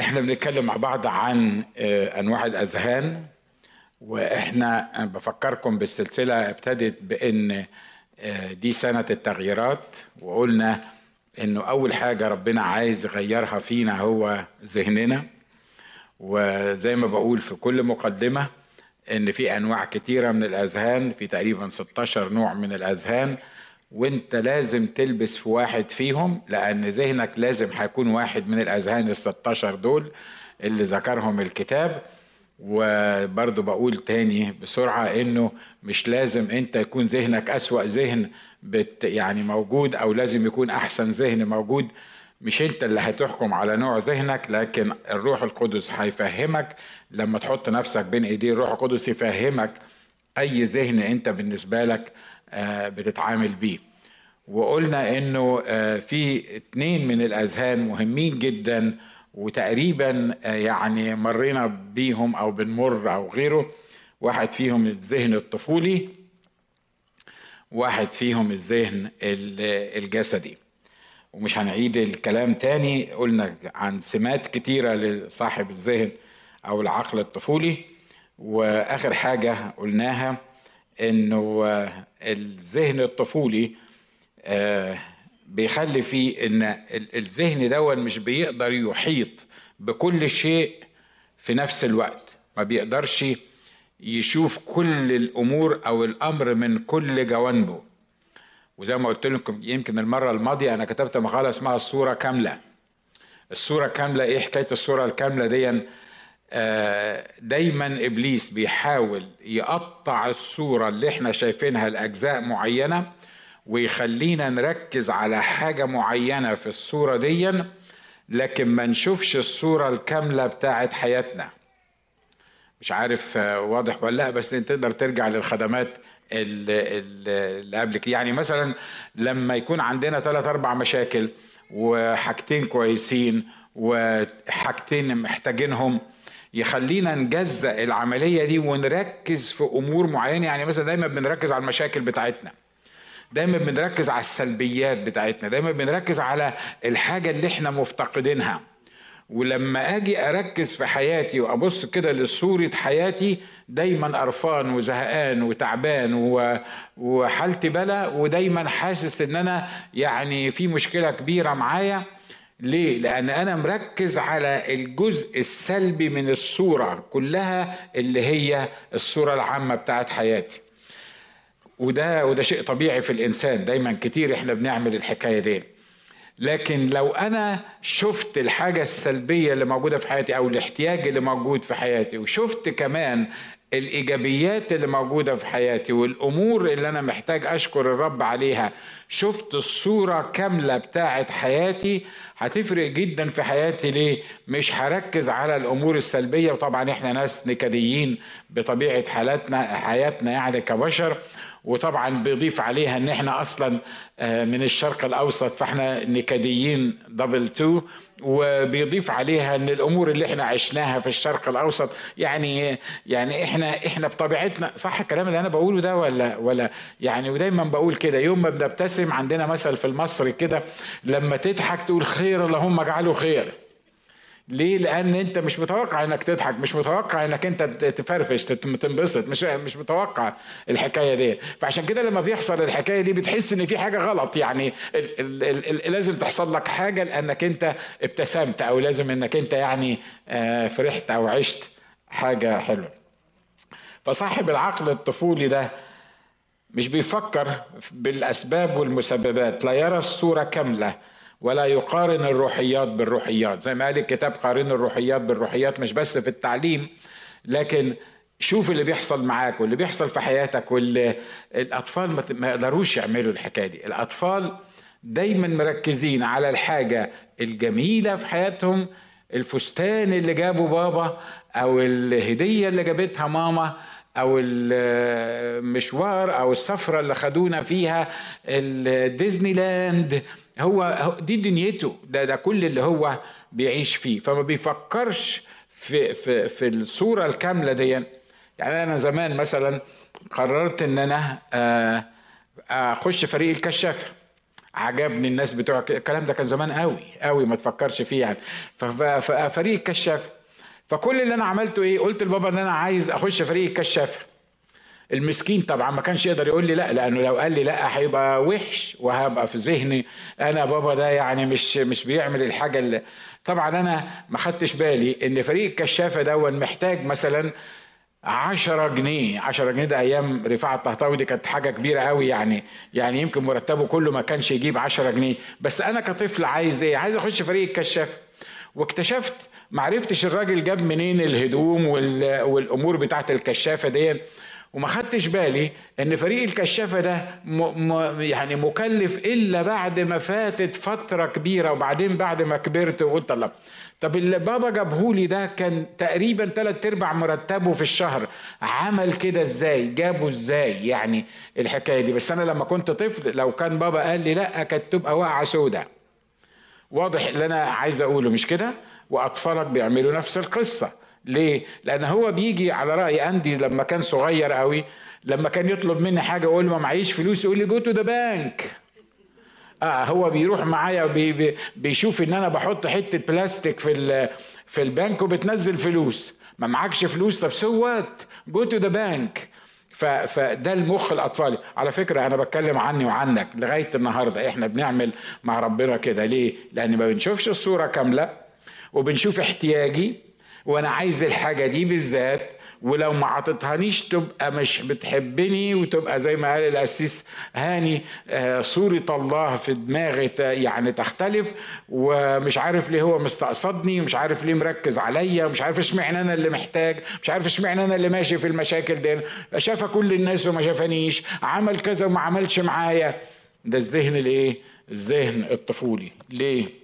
إحنا بنتكلم مع بعض عن آه، أنواع الأذهان وإحنا بفكركم بالسلسلة ابتدت بإن آه، دي سنة التغييرات وقلنا إنه أول حاجة ربنا عايز يغيرها فينا هو ذهننا. وزي ما بقول في كل مقدمة إن في أنواع كتيرة من الأذهان في تقريبا 16 نوع من الأذهان. وانت لازم تلبس في واحد فيهم لأن ذهنك لازم هيكون واحد من الأذهان ال 16 دول اللي ذكرهم الكتاب. وبرضه بقول تاني بسرعة إنه مش لازم أنت يكون ذهنك أسوأ ذهن بت يعني موجود أو لازم يكون أحسن ذهن موجود. مش أنت اللي هتحكم على نوع ذهنك لكن الروح القدس هيفهمك. لما تحط نفسك بين إيديه الروح القدس يفهمك أي ذهن أنت بالنسبة لك بتتعامل بيه. وقلنا إنه آه، في اتنين من الأذهان مهمين جدا وتقريبا آه، يعني مرينا بيهم أو بنمر أو غيره. واحد فيهم الذهن الطفولي واحد فيهم الذهن الجسدي. ومش هنعيد الكلام تاني قلنا عن سمات كتيرة لصاحب الذهن أو العقل الطفولي. وآخر حاجة قلناها إنه الذهن الطفولي آه، بيخلي فيه إن الذهن دون مش بيقدر يحيط بكل شيء في نفس الوقت. ما بيقدرش يشوف كل الأمور أو الأمر من كل جوانبه. وزي ما قلت لكم يمكن المرة الماضية أنا كتبت مقالة اسمها الصورة كاملة. الصورة كاملة إيه؟ حكاية الصورة الكاملة دي آه، دايما إبليس بيحاول يقطع الصورة اللي إحنا شايفينها لأجزاء معينة ويخلينا نركز على حاجة معينة في الصورة دي لكن ما نشوفش الصورة الكاملة بتاعت حياتنا. مش عارف آه، واضح ولا لأ بس انت تقدر ترجع للخدمات اللي قبل يعني مثلا لما يكون عندنا ثلاث أربع مشاكل وحاجتين كويسين وحاجتين محتاجينهم يخلينا نجزأ العملية دي ونركز في أمور معينة. يعني مثلا دايما بنركز على المشاكل بتاعتنا. دايما بنركز على السلبيات بتاعتنا. دايما بنركز على الحاجة اللي إحنا مفتقدينها. ولما أجي أركز في حياتي وأبص كده لصورة حياتي دايما قرفان وزهقان وتعبان وحالتي بلا ودايما حاسس إن أنا يعني في مشكلة كبيرة معايا. ليه؟ لأن أنا مركز على الجزء السلبي من الصورة كلها اللي هي الصورة العامة بتاعت حياتي. وده وده شيء طبيعي في الإنسان دايما كتير إحنا بنعمل الحكاية دي. لكن لو أنا شفت الحاجة السلبية اللي موجودة في حياتي أو الاحتياج اللي موجود في حياتي وشفت كمان الإيجابيات اللي موجودة في حياتي والأمور اللي أنا محتاج أشكر الرب عليها شفت الصورة كاملة بتاعت حياتي هتفرق جدا في حياتي ليه؟ مش هركز على الأمور السلبية وطبعا إحنا ناس نكديين بطبيعة حالاتنا حياتنا يعني كبشر. وطبعا بيضيف عليها إن إحنا أصلا آه، من الشرق الأوسط فإحنا نكديين دبل تو وبيضيف عليها إن الأمور اللي إحنا عشناها في الشرق الأوسط يعني يعني إحنا إحنا بطبيعتنا صح الكلام اللي أنا بقوله ده ولا ولا؟ يعني ودايما بقول كده يوم ما بنبتسم عندنا مثل في المصري كده لما تضحك تقول خير اللهم اجعله خير. ليه؟ لأن أنت مش متوقع إنك تضحك، مش متوقع إنك أنت تفرفش تنبسط، مش مش متوقع الحكاية دي، فعشان كده لما بيحصل الحكاية دي بتحس إن في حاجة غلط، يعني ال ال ال لازم تحصل لك حاجة لأنك أنت ابتسمت أو لازم إنك أنت يعني آه، فرحت أو عشت حاجة حلوة. فصاحب العقل الطفولي ده مش بيفكر بالأسباب والمسببات، لا يرى الصورة كاملة ولا يقارن الروحيات بالروحيات. زي ما قال الكتاب قارن الروحيات بالروحيات مش بس في التعليم لكن شوف اللي بيحصل معاك واللي بيحصل في حياتك واللي الأطفال ما يقدروش يعملوا الحكاية دي. الأطفال دايما مركزين على الحاجة الجميلة في حياتهم الفستان اللي جابه بابا أو الهدية اللي جابتها ماما أو المشوار أو السفرة اللي خدونا فيها الديزني لاند هو دي دنيته. ده ده كل اللي هو بيعيش فيه. فما بيفكرش في في في الصورة الكاملة دي. يعني أنا زمان مثلا قررت إن أنا آه، أخش فريق الكشافه عجبني الناس بتوع الكلام ده كان زمان قوي قوي ما تفكرش فيه يعني. ففريق الكشاف. فكل اللي أنا عملته إيه؟ قلت لبابا إن أنا عايز أخش فريق الكشاف. المسكين طبعا ما كانش يقدر يقول لي لا لأنه لو قال لي لا هيبقى وحش وهبقى في ذهني أنا بابا ده يعني مش مش بيعمل الحاجة اللي طبعا أنا ما خدتش بالي إن فريق الكشافه دون محتاج مثلا 10 جنيه. 10 جنيه ده أيام رفاعة الطهطاوي دي كانت حاجة كبيرة قوي يعني يعني يمكن مرتبه كله ما كانش يجيب 10 جنيه. بس أنا كطفل عايز إيه؟ عايز أخش فريق الكشاف واكتشفت ما عرفتش الراجل جاب منين الهدوم والأمور بتاعت الكشافة دي وما خدتش بالي إن فريق الكشافة ده م م يعني مكلف إلا بعد ما فاتت فترة كبيرة وبعدين بعد ما كبرت وقلت الله. طب اللي بابا جابهولي ده كان تقريبا ثلاث أرباع مرتبه في الشهر. عمل كده إزاي؟ جابه إزاي؟ يعني الحكاية دي. بس أنا لما كنت طفل لو كان بابا قال لي لأ كانت تبقى واقعه سودة. واضح اللي أنا عايز أقوله مش كده؟ وأطفالك بيعملوا نفس القصة. ليه؟ لأن هو بيجي على رأي أندي لما كان صغير قوي لما كان يطلب مني حاجة أقول له ما معيش فلوس يقول لي go to the bank آه هو بيروح معايا بي بي بيشوف إن أنا بحط حتة بلاستيك في في البنك وبتنزل فلوس. ما معكش فلوس طب so what go to the bank فده المخ الأطفالي. على فكرة أنا بتكلم عني وعنك لغاية النهارده. إحنا بنعمل مع ربنا كده. ليه؟ لأن ما بنشوفش الصورة كاملة وبنشوف احتياجي وأنا عايز الحاجة دي بالذات ولو ما عطتهانيش تبقى مش بتحبني وتبقى زي ما قال القسيس هاني آه، صورة الله في دماغي يعني تختلف ومش عارف ليه هو مستقصدني ومش عارف ليه مركز عليا ومش عارف اشمعنى أنا اللي محتاج مش عارف اشمعنى أنا اللي ماشي في المشاكل دي شاف كل الناس وما شافنيش عمل كذا وما عملش معايا. ده الذهن الايه الذهن الطفولي. ليه؟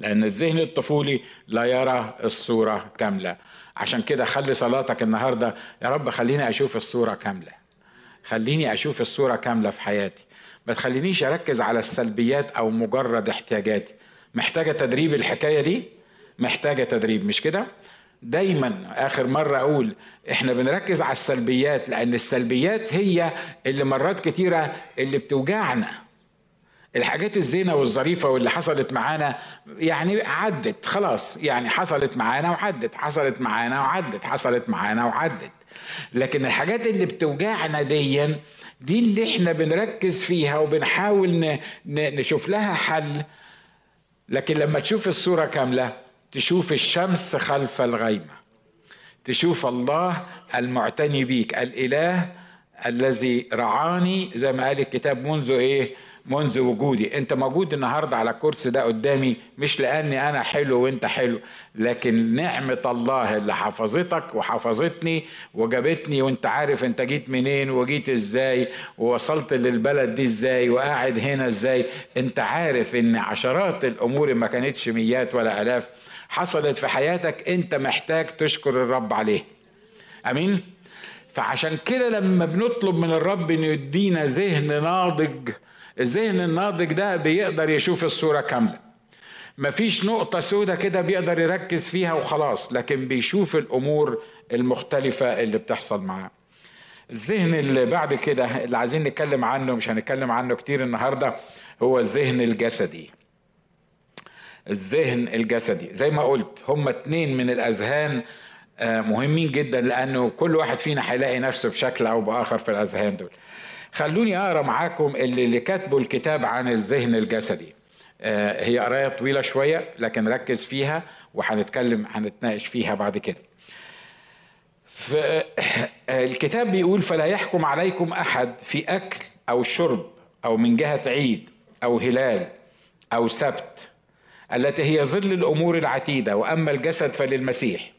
لأن الذهن الطفولي لا يرى الصورة كاملة. عشان كده خلي صلاتك النهاردة يا رب خليني أشوف الصورة كاملة. خليني أشوف الصورة كاملة في حياتي. ما تخلينيش أركز على السلبيات أو مجرد احتياجاتي. محتاجة تدريب الحكاية دي؟ محتاجة تدريب مش كده؟ دايما آخر مرة أقول إحنا بنركز على السلبيات لأن السلبيات هي اللي مرات كتيرة اللي بتوجعنا. الحاجات الزينة والظريفة واللي حصلت معانا يعني عدت خلاص. يعني حصلت معانا وعدت حصلت معانا وعدت حصلت معانا وعدت. لكن الحاجات اللي بتوجعنا ديا دي اللي إحنا بنركز فيها وبنحاول نشوف لها حل. لكن لما تشوف الصورة كاملة تشوف الشمس خلف الغيمة. تشوف الله المعتني بيك الإله الذي رعاني زي ما قال الكتاب منذ إيه؟ منذ وجودي. انت موجود النهاردة على الكرسي ده قدامي مش لاني أنا حلو وانت حلو لكن نعمة الله اللي حفظتك وحفظتني وجابتني وانت عارف انت جيت منين وجيت إزاي ووصلت للبلد دي إزاي وقاعد هنا إزاي. انت عارف ان عشرات الأمور ما كانتش ميات ولا الاف حصلت في حياتك انت محتاج تشكر الرب عليه. امين؟ فعشان كده لما بنطلب من الرب إنه يدينا ذهن ناضج الذهن الناضج ده بيقدر يشوف الصورة كاملة. مفيش نقطة سودة كده بيقدر يركز فيها وخلاص لكن بيشوف الأمور المختلفة اللي بتحصل معاه. الذهن اللي بعد كده اللي عايزين نتكلم عنه مش هنتكلم عنه كتير النهاردة هو الذهن الجسدي. الذهن الجسدي زي ما قلت هما اتنين من الأذهان آه، مهمين جدا لأنه كل واحد فينا هيلاقي نفسه بشكل أو بآخر في الأذهان دول. خلوني أقرأ معاكم اللي, اللي كاتبوا الكتاب عن الذهن الجسدي. آه، هي قراية طويلة شوية لكن ركز فيها وهنتكلم هنتناقش فيها بعد كده. الكتاب بيقول فلا يحكم عليكم أحد في أكل أو شرب أو من جهة عيد أو هلال أو سبت التي هي ظل الأمور العتيدة وأما الجسد فللمسيح.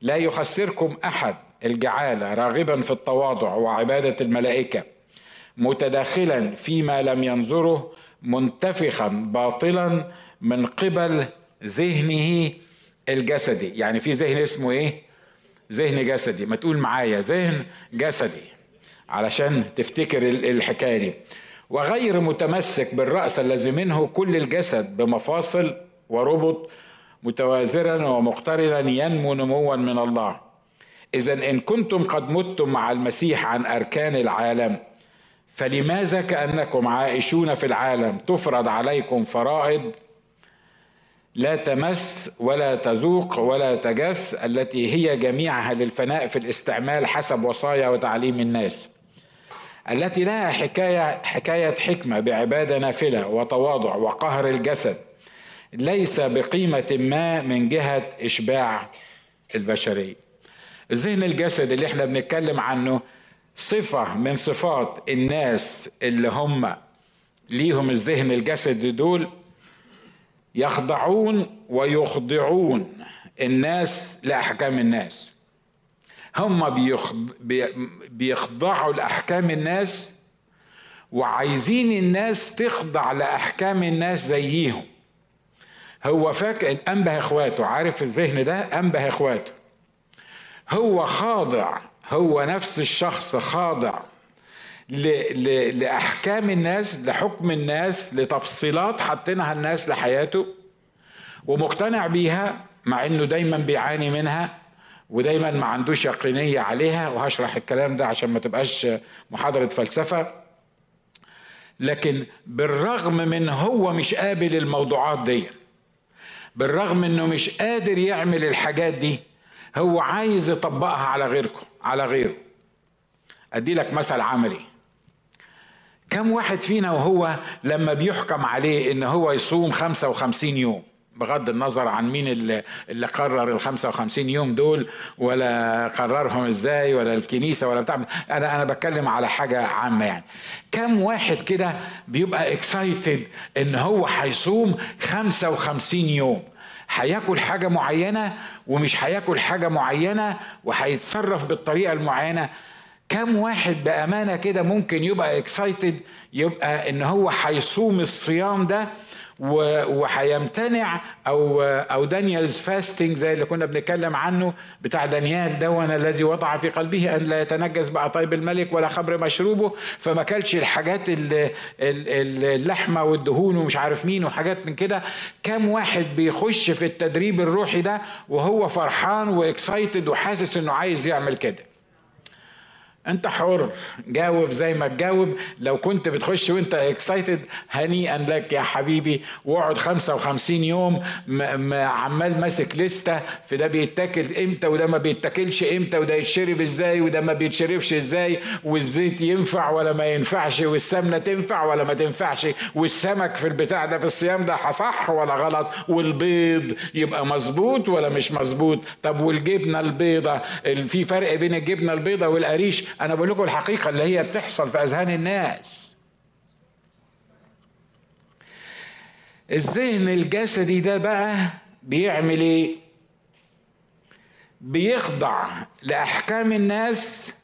لا يخسركم أحد الجعالة راغبا في التواضع وعبادة الملائكة متداخلا فيما لم ينظره منتفخا باطلا من قبل ذهنه الجسدي. يعني في ذهن اسمه إيه؟ ذهن جسدي. ما تقول معايا ذهن جسدي. علشان تفتكر الحكاية دي. وغير متمسك بالرأس الذي منه كل الجسد بمفاصل وربط متوازرا ومقترنا ينمو نموا من الله. اذا إن كنتم قد متم مع المسيح عن أركان العالم فلماذا كأنكم عائشون في العالم؟ تفرض عليكم فرائض لا تمس ولا تذوق ولا تجس التي هي جميعها للفناء في الاستعمال حسب وصايا وتعليم الناس. التي لها حكاية حكاية حكمة بعبادة نافلة وتواضع وقهر الجسد. ليس بقيمة ما من جهة إشباع البشرية. الذهن الجسد اللي إحنا بنتكلم عنه صفة من صفات الناس اللي هم ليهم الذهن الجسد دول يخضعون ويخضعون الناس لأحكام الناس. هم بيخضعوا لأحكام الناس وعايزين الناس تخضع لأحكام الناس زيهم. هو فاكر أنبه إخواته عارف الذهن ده؟ أنبه إخواته. هو خاضع هو نفس الشخص خاضع لأحكام الناس لحكم الناس لتفصيلات حاطينها الناس لحياته ومقتنع بيها مع إنه دايما بيعاني منها ودايما ما عندوش يقينية عليها وهشرح الكلام ده عشان ما تبقاش محاضرة فلسفة. لكن بالرغم من هو مش قابل الموضوعات دي بالرغم إنه مش قادر يعمل الحاجات دي هو عايز يطبقها على غيركم على غيره. أدي لك مثل عملي. كم واحد فينا وهو لما بيحكم عليه إن هو يصوم 55 يوم بغض النظر عن مين اللي, اللي قرر ال 55 يوم دول ولا قررهم إزاي ولا الكنيسة ولا بتاع. أنا أنا بتكلم على حاجة عامة يعني. كم واحد كده بيبقى اكسايتد إن هو هيصوم 55 يوم؟ هياكل حاجة معينة ومش هياكل حاجة معينة وهيتصرف بالطريقة المعينة. كم واحد بأمانة كده ممكن يبقى excited يبقى إن هو هيصوم الصيام ده وهيمتنع أو أو Daniel's fasting زي اللي كنا بنتكلم عنه بتاع دانيال ده الذي وضع في قلبه أن لا يتنجس بعطايب الملك ولا خمر مشروبه فما كلش الحاجات اللحمة والدهون ومش عارف مين وحاجات من كده. كم واحد بيخش في التدريب الروحي ده وهو فرحان و excited وحاسس إنه عايز يعمل كده؟ انت حر جاوب زي ما تجاوب. لو كنت بتخش وانت excited هنيئا لك يا حبيبي. واقعد 55 يوم عمال ماسك لستة. في ده بيتاكل إمتى وده ما بيتاكلش إمتى وده يتشرب إزاي وده ما بيتشربش إزاي. والزيت ينفع ولا ما ينفعش؟ والسمنة تنفع ولا ما تنفعش؟ والسمك في البتاع ده في الصيام ده صح ولا غلط؟ والبيض يبقى مظبوط ولا مش مظبوط؟ طب والجبنة البيضة في فرق بين الجبنة البيضة والقريش؟ أنا بقول لكم الحقيقة اللي هي بتحصل في أذهان الناس. الذهن الجسدي ده بقى بيعمل إيه؟ بيخضع لأحكام الناس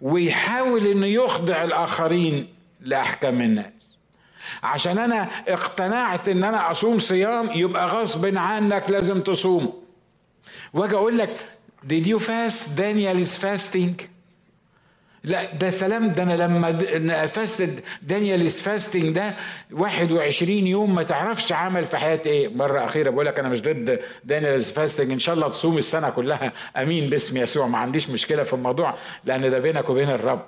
ويحاول إنه يخضع الآخرين لأحكام الناس. عشان أنا اقتنعت إن أنا أصوم صيام يبقى غصب عنك لازم تصوم وأجي أقول لك did you fast Daniel's fasting? لا ده سلام ده أنا لما fast Daniel fasting ده 21 يوم ما تعرفش عمل في حياة إيه. مرة أخيرة بقول لك أنا مش ضد Daniel fasting إن شاء الله تصوم السنة كلها. آمين باسم يسوع. ما عنديش مشكلة في الموضوع لأن ده بينك وبين الرب.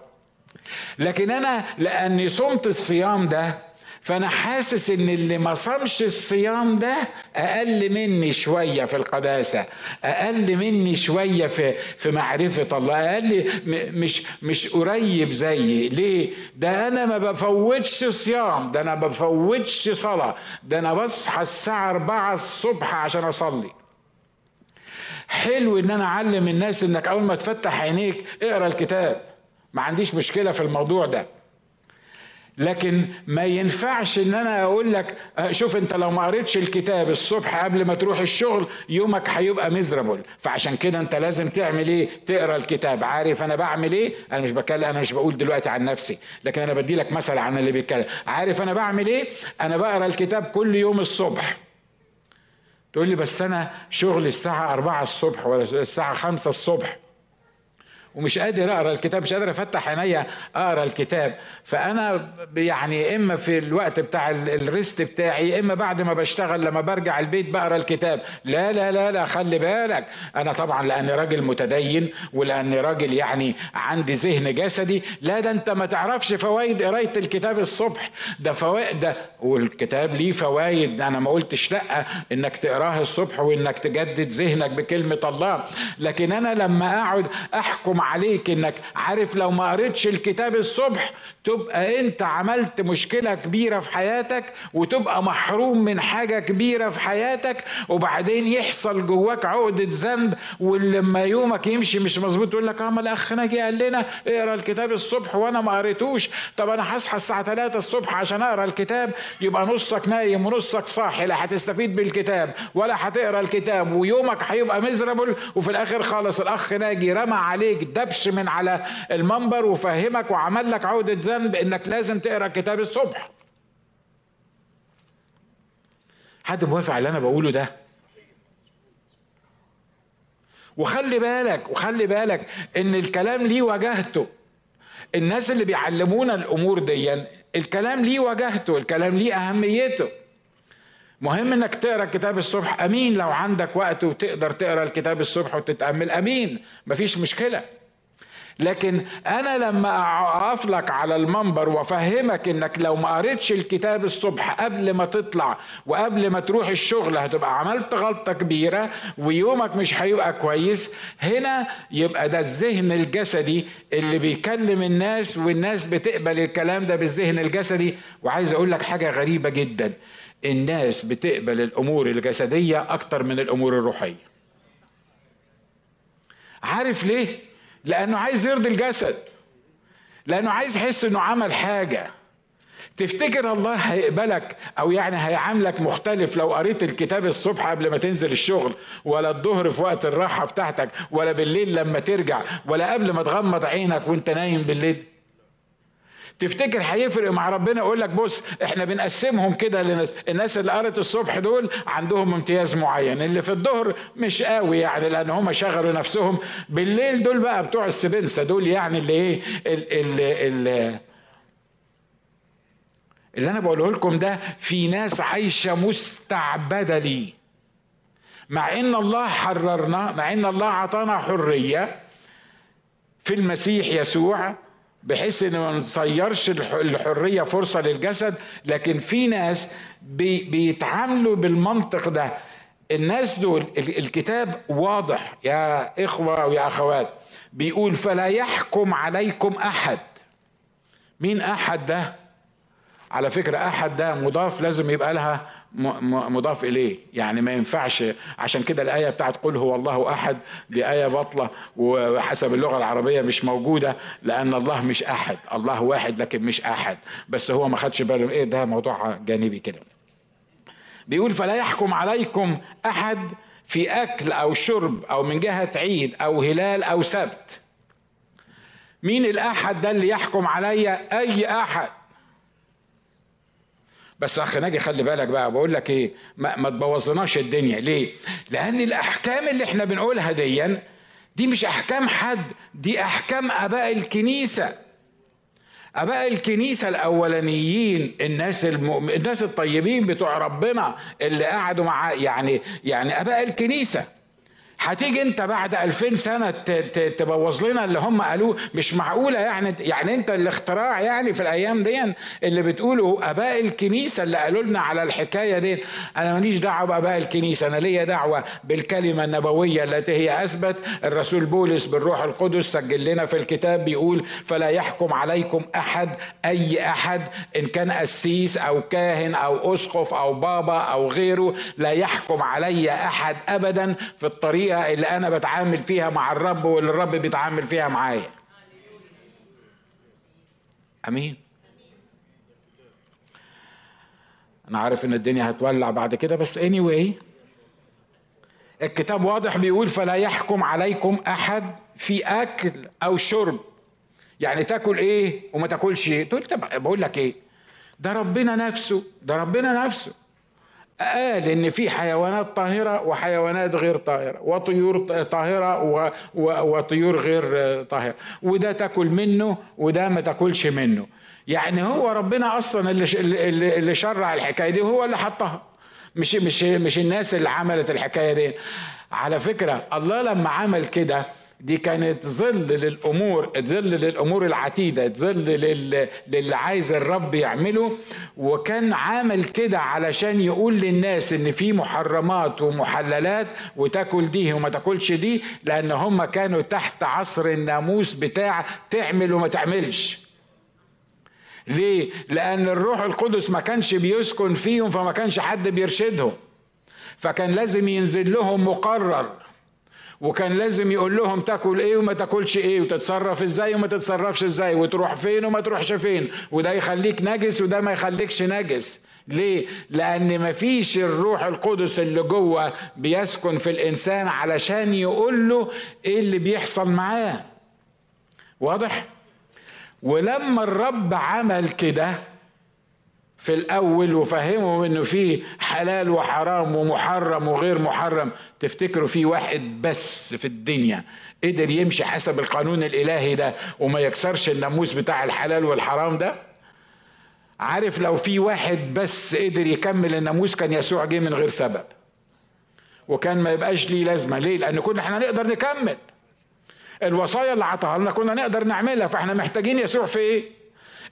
لكن أنا لأني صمت الصيام ده فأنا حاسس إن اللي ما صامش الصيام ده أقل مني شوية في القداسة أقل مني شوية في في معرفة الله أقل مش مش قريب زيي. ليه؟ ده أنا ما بفوتش صيام ده أنا ما بفوتش صلاة ده أنا بصحى الساعة 4 الصبح عشان أصلي. حلو إن أنا أعلم الناس إنك أول ما تفتح عينيك اقرأ الكتاب. ما عنديش مشكلة في الموضوع ده. لكن ما ينفعش إن أنا أقول لك آه، شوف أنت لو ما قريتش الكتاب الصبح قبل ما تروح الشغل يومك هيبقى ميزرابل فعشان كده أنت لازم تعمل إيه؟ تقرأ الكتاب. عارف أنا بعمل إيه؟ أنا مش بكلم أنا مش بقول دلوقتي عن نفسي لكن أنا بدي لك مثل عن اللي بيتكلم. عارف أنا بعمل إيه؟ أنا بقرأ الكتاب كل يوم الصبح. تقول لي بس أنا شغلي الساعة 4 الصبح ولا الساعة 5 الصبح؟ ومش قادر أقرأ الكتاب مش قادر أفتح عينيا أقرأ الكتاب. فأنا يعني إما في الوقت بتاع الريست بتاعي إما بعد ما بشتغل لما برجع البيت بقرأ الكتاب. لا لا لا لا خلي بالك. أنا طبعا لأني راجل متدين ولأني راجل يعني عندي ذهن جسدي. لا ده أنت ما تعرفش فوائد قراية الكتاب الصبح. ده فوائد ده والكتاب ليه فوائد أنا ما قلتش لأ إنك تقراه الصبح وإنك تجدد ذهنك بكلمة الله. لكن أنا لما أقعد أحكم عليك إنك عارف لو ما قريتش الكتاب الصبح تبقى أنت عملت مشكلة كبيرة في حياتك وتبقى محروم من حاجة كبيرة في حياتك وبعدين يحصل جواك عقدة ذنب ولما يومك يمشي مش مظبوط تقول لك آه ما الأخ ناجي قال لنا اقرأ الكتاب الصبح وأنا ما قريتوش. طب أنا هصحى الساعة 3 الصبح عشان أقرأ الكتاب؟ يبقى نصك نايم ونصك صاحي لا هتستفيد بالكتاب ولا هتقرأ الكتاب ويومك هيبقى مزربل وفي الآخر خالص الأخ ناجي رمى عليك دبش من على المنبر وفهمك وعمل لك عقده ذنب إنك لازم تقرأ الكتاب الصبح. حد موافق على اللي أنا بقوله ده؟ وخلي بالك وخلي بالك إن الكلام ليه وجهته الناس اللي بيعلمونا الأمور دي الكلام ليه وجهته الكلام ليه أهميته. مهم إنك تقرأ الكتاب الصبح. أمين لو عندك وقت وتقدر تقرأ الكتاب الصبح وتتأمل أمين مفيش مشكلة. لكن أنا لما أقف لك على المنبر وأفهمك إنك لو ما قريتش الكتاب الصبح قبل ما تطلع وقبل ما تروح الشغل هتبقى عملت غلطة كبيرة ويومك مش هيبقى كويس. هنا يبقى ده الذهن الجسدي اللي بيكلم الناس والناس بتقبل الكلام ده بالذهن الجسدي. وعايز أقول لك حاجة غريبة جدا. الناس بتقبل الأمور الجسدية أكتر من الأمور الروحية. عارف ليه؟ لأنه عايز يرضي الجسد. لأنه عايز يحس إنه عمل حاجة. تفتكر الله هيقبلك أو يعني هيعاملك مختلف لو قريت الكتاب الصبح قبل ما تنزل الشغل ولا الظهر في وقت الراحة بتاعتك ولا بالليل لما ترجع ولا قبل ما تغمض عينك وأنت نايم بالليل؟ تفتكر هيفرق مع ربنا؟ يقول لك بص إحنا بنقسمهم كده للناس الناس اللي قرت الصبح دول عندهم امتياز معين اللي في الظهر مش قوي يعني لأن هم شغلوا نفسهم. بالليل دول بقى بتوع السبنسة دول يعني اللي إيه اللي, اللي أنا بقوله لكم ده في ناس عايشة مستعبدة ليه. مع إن الله حررنا مع إن الله أعطانا حرية في المسيح يسوع بحيث إن ما نصيرش الحرية فرصة للجسد لكن في ناس بي بيتعاملوا بالمنطق ده. الناس دول الكتاب واضح. يا إخوة ويا أخوات بيقول فلا يحكم عليكم أحد. مين أحد ده؟ على فكرة أحد ده مضاف لازم يبقى لها مضاف إليه. يعني ما ينفعش. عشان كده الآية بتاعت قل هو الله أحد دي آية بطلة وحسب اللغة العربية مش موجودة لأن الله مش أحد. الله واحد لكن مش أحد. بس هو ما خدش باله إيه؟ ده موضوع جانبي كده. بيقول فلا يحكم عليكم أحد في أكل أو شرب أو من جهة عيد أو هلال أو سبت. مين الأحد ده اللي يحكم عليا؟ أي أحد. بس أخ ناجي خلي بالك بقى بقول لك إيه ما, ما تبوظناش الدنيا. ليه؟ لأن الأحكام اللي إحنا بنقولها ديا دي مش أحكام حد دي أحكام آباء الكنيسة. آباء الكنيسة الأولانيين الناس المؤمن الناس الطيبين بتوع ربنا اللي قعدوا مع يعني يعني آباء الكنيسة. هتيجي انت بعد 2000 سنة تبوظ لنا اللي هم قالوه. مش معقولة يعني. يعني انت الاختراع يعني في الأيام دي اللي بتقوله أباء الكنيسة اللي قالوا لنا على الحكاية دي. أنا ماليش دعوة بأباء الكنيسة. أنا ليا دعوة بالكلمة النبوية التي هي أثبت. الرسول بولس بالروح القدس سجل لنا في الكتاب بيقول فلا يحكم عليكم أحد أي أحد إن كان قسيس أو كاهن أو أسقف أو بابا أو غيره لا يحكم علي أحد ابدا في الطريق الطريقة اللي أنا بتعامل فيها مع الرب واللي الرب بيتعامل فيها معايا. آمين. أنا عارف إن الدنيا هتولع بعد كده بس anyway الكتاب واضح بيقول فلا يحكم عليكم أحد في أكل أو شرب. يعني تاكل إيه وما تاكلش إيه؟ تقول طب بقول لك إيه؟ ده ربنا نفسه ده ربنا نفسه. قال ان في حيوانات طاهرة وحيوانات غير طاهرة وطيور طاهرة وطيور غير طاهرة. وده تاكل منه وده ما تاكلش منه. يعني هو ربنا أصلا اللي اللي شرع الحكاية دي وهو اللي حطها. مش مش مش الناس اللي عملت الحكاية دي. على فكرة الله لما عمل كده دي كانت ظل للأمور ظل للأمور العتيدة ظل للي عايز الرب يعمله. وكان عامل كده علشان يقول للناس إن في محرمات ومحللات وتاكل دي وما تاكلش دي لأن هم كانوا تحت عصر الناموس بتاع تعمل وما تعملش. ليه؟ لأن الروح القدس ما كانش بيسكن فيهم فما كانش حد بيرشدهم. فكان لازم ينزل لهم مقرر. وكان لازم يقول لهم تاكل إيه وما تاكلش إيه وتتصرف إزاي وما تتصرفش إزاي وتروح فين وما تروحش فين وده يخليك نجس وده ما يخليكش نجس ليه؟ لأن مفيش الروح القدس اللي جوه بيسكن في الإنسان علشان يقول له إيه اللي بيحصل معاه. واضح؟ ولما الرب عمل كده في الأول وفهمهم إنه في حلال وحرام ومحرم وغير محرم. تفتكروا في واحد بس في الدنيا قدر يمشي حسب القانون الإلهي ده وما يكسرش الناموس بتاع الحلال والحرام ده؟ عارف لو في واحد بس قدر يكمل الناموس كان يسوع جه من غير سبب. وكان ما يبقاش ليه لازمة. ليه؟ لأن كنا إحنا نقدر نكمل. الوصايا اللي عطاها لنا كنا نقدر نعملها. فإحنا محتاجين يسوع في إيه؟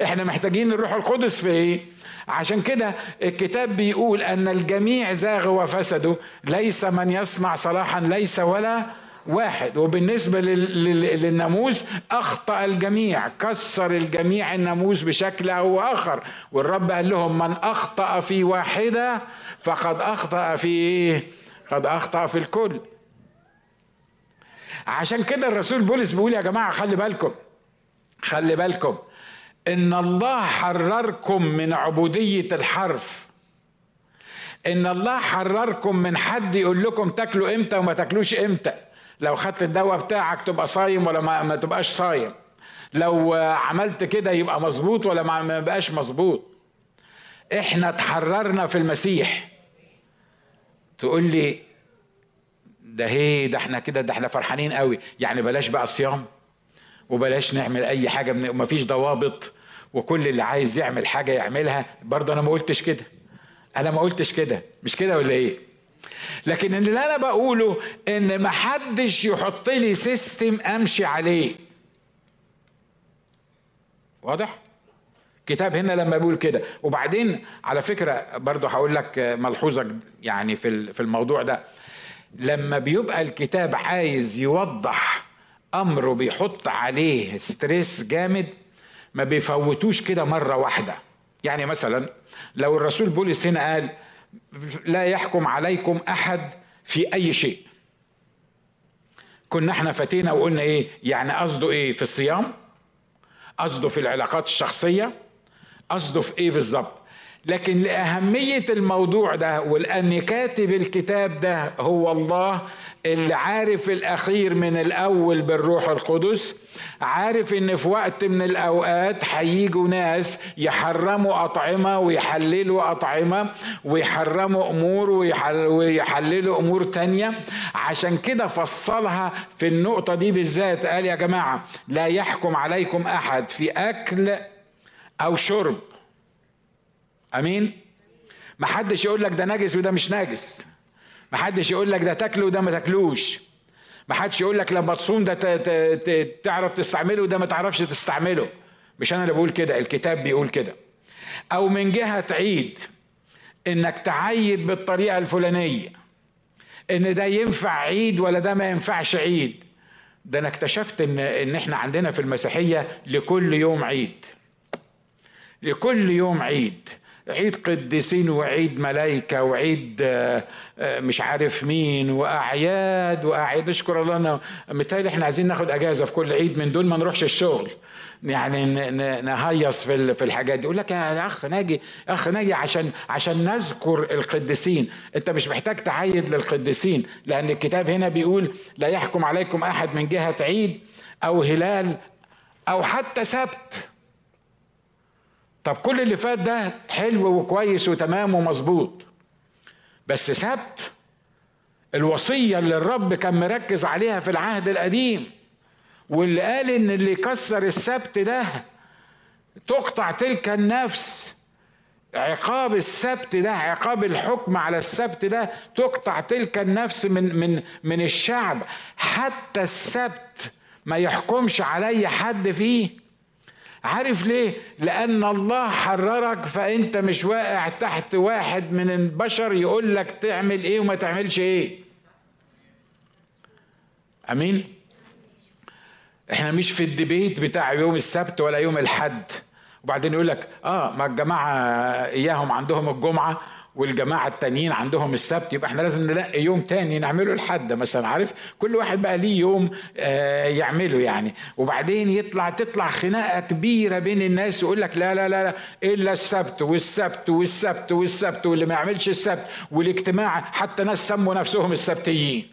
إحنا محتاجين الروح القدس في إيه؟ عشان كده الكتاب بيقول أن الجميع زاغوا وفسدوا ليس من يصنع صلاحا ليس ولا واحد. وبالنسبة للناموس أخطأ الجميع كسر الجميع الناموس بشكل أو آخر والرب قال لهم من أخطأ في واحدة فقد أخطأ في إيه؟ قد أخطأ في الكل. عشان كده الرسول بولس بيقول يا جماعة خلي بالكم خلي بالكم إن الله حرركم من عبودية الحرف. إن الله حرركم من حد يقول لكم تاكلوا إمتى وما تاكلوش إمتى. لو خدت الدواء بتاعك تبقى صايم ولا ما, ما تبقاش صايم. لو عملت كده يبقى مظبوط ولا ما بقاش مظبوط. إحنا اتحررنا في المسيح. تقول لي ده هي ده إحنا كده ده إحنا فرحانين قوي. يعني بلاش بقى صيام وبلاش نعمل أي حاجة من ومفيش ضوابط. وكل اللي عايز يعمل حاجة يعملها. برضه أنا ما قلتش كده. أنا ما قلتش كده. مش كده ولا إيه؟ لكن اللي أنا بقوله إن ما حدش يحط لي system أمشي عليه. واضح؟ كتاب هنا لما بيقول كده. وبعدين على فكرة برضه هقول لك ملحوظة يعني في في الموضوع ده. لما بيبقى الكتاب عايز يوضح أمره بيحط عليه stress جامد ما بيفوتوش كده مرة واحدة. يعني مثلا لو الرسول بولس هنا قال لا يحكم عليكم أحد في أي شيء. كنا إحنا فاتينا وقلنا إيه؟ يعني قصده إيه في الصيام؟ قصده في العلاقات الشخصية؟ قصده في إيه بالظبط؟ لكن لأهمية الموضوع ده ولأن كاتب الكتاب ده هو الله اللي عارف الأخير من الأول بالروح القدس عارف إن في وقت من الأوقات هيجوا ناس يحرموا أطعمة ويحللوا أطعمة ويحرموا أمور ويحللوا أمور تانية. عشان كده فصلها في النقطة دي بالذات قال يا جماعة لا يحكم عليكم أحد في أكل أو شرب. أمين؟ ما حدش يقول لك ده نجس وده مش نجس. ما حدش يقول لك ده تاكله وده ما تاكلوش. ما حدش يقول لك لما تصوم ده تعرف تستعمله وده ما تعرفش تستعمله. مش أنا اللي بقول كده الكتاب بيقول كده. أو من جهة عيد إنك تعيد بالطريقة الفلانية. إن ده ينفع عيد ولا ده ما ينفعش عيد. ده أنا اكتشفت ان إن إحنا عندنا في المسيحية لكل يوم عيد. لكل يوم عيد. عيد قديسين وعيد ملايكة وعيد آه، آه، مش عارف مين وأعياد وأعياد. اشكر الله أنا إحنا عايزين ناخد أجازة في كل عيد من دول ما نروحش الشغل. يعني نهيص في في الحاجات دي. يقول لك يا أخ ناجي أخ ناجي عشان عشان نذكر القديسين. أنت مش محتاج تعيد للقديسين لأن الكتاب هنا بيقول لا يحكم عليكم أحد من جهة عيد أو هلال أو حتى سبت. طب كل اللي فات ده حلو وكويس وتمام ومظبوط. بس سبت الوصية اللي الرب كان مركز عليها في العهد القديم واللي قال إن اللي يكسر السبت ده تقطع تلك النفس. عقاب السبت ده عقاب الحكم على السبت ده تقطع تلك النفس من من من الشعب. حتى السبت ما يحكمش علي حد فيه. عارف ليه؟ لأن الله حررك فأنت مش واقع تحت واحد من البشر يقول لك تعمل إيه وما تعملش إيه. أمين؟ إحنا مش في الديبيت بتاع يوم السبت ولا يوم الحد. وبعدين يقول لك آه ما الجماعة إياهم عندهم الجمعة والجماعة التانيين عندهم السبت يبقى إحنا لازم نلاقي يوم تاني نعمله الحد مثلا عارف؟ كل واحد بقى ليه يوم آه يعمله يعني. وبعدين يطلع تطلع خناقة كبيرة بين الناس يقول لك لا لا لا, لا إلا السبت والسبت والسبت والسبت واللي ما يعملش السبت والاجتماع حتى ناس سموا نفسهم السبتيين.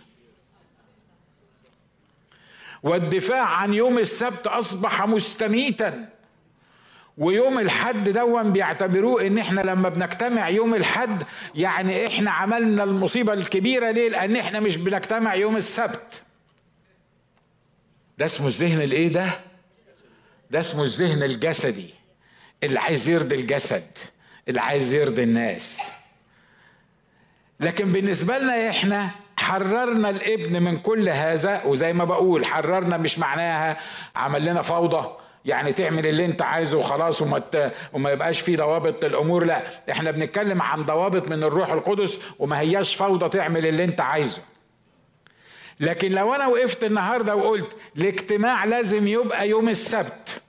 والدفاع عن يوم السبت أصبح مستميتا. ويوم الحد دون بيعتبروه إن إحنا لما بنجتمع يوم الحد يعني إحنا عملنا المصيبة الكبيرة ليه؟ لأن إحنا مش بنجتمع يوم السبت. ده اسمه الذهن الإيه ده؟ ده اسمه الذهن الجسدي. اللي عايز يرضي الجسد اللي عايز يرضي الناس. لكن بالنسبة لنا إحنا حررنا الابن من كل هذا وزي ما بقول حررنا مش معناها عمل لنا فوضى يعني تعمل اللي انت عايزه وخلاص وما وما يبقاش في ضوابط الأمور لا إحنا بنتكلم عن ضوابط من الروح القدس وما هياش فوضى تعمل اللي انت عايزه. لكن لو أنا وقفت النهارده وقلت الاجتماع لازم يبقى يوم السبت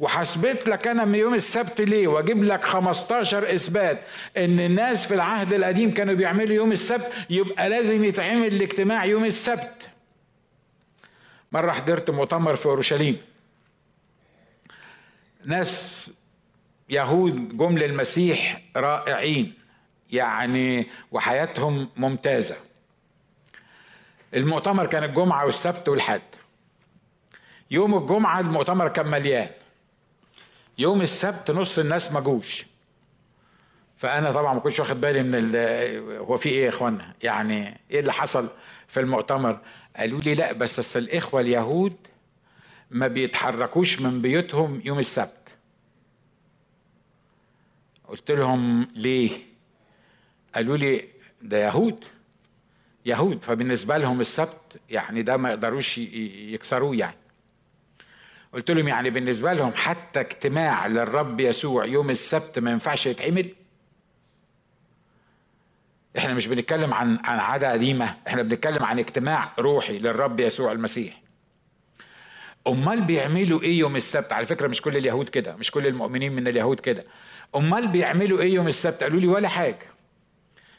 وحسبت لك أنا من يوم السبت ليه وأجيب لك 15 إثبات إن الناس في العهد القديم كانوا بيعملوا يوم السبت يبقى لازم يتعمل الاجتماع يوم السبت. مرة حضرت مؤتمر في أورشليم. ناس يهود جم للمسيح رائعين يعني وحياتهم ممتازة. المؤتمر كان الجمعة والسبت والحد. يوم الجمعة المؤتمر كان مليان. يوم السبت نص الناس ما جوش. فأنا طبعا ما كنتش واخد بالي من هو في إيه يا إخوانا؟ يعني إيه اللي حصل في المؤتمر؟ قالوا لي لا بس الإخوة اليهود ما بيتحركوش من بيوتهم يوم السبت. قلت لهم ليه؟ قالوا لي ده يهود يهود. فبالنسبة لهم السبت يعني ده ما يقدروش يكسروه يعني. قلت لهم يعني بالنسبة لهم حتى اجتماع للرب يسوع يوم السبت ما ينفعش يتعمل؟ إحنا مش بنتكلم عن عن عادة قديمة إحنا بنتكلم عن اجتماع روحي للرب يسوع المسيح. أمال بيعملوا إيه يوم السبت؟ على فكرة مش كل اليهود كده مش كل المؤمنين من اليهود كده. أمال بيعملوا إيه يوم السبت؟ قالوا لي ولا حاجة.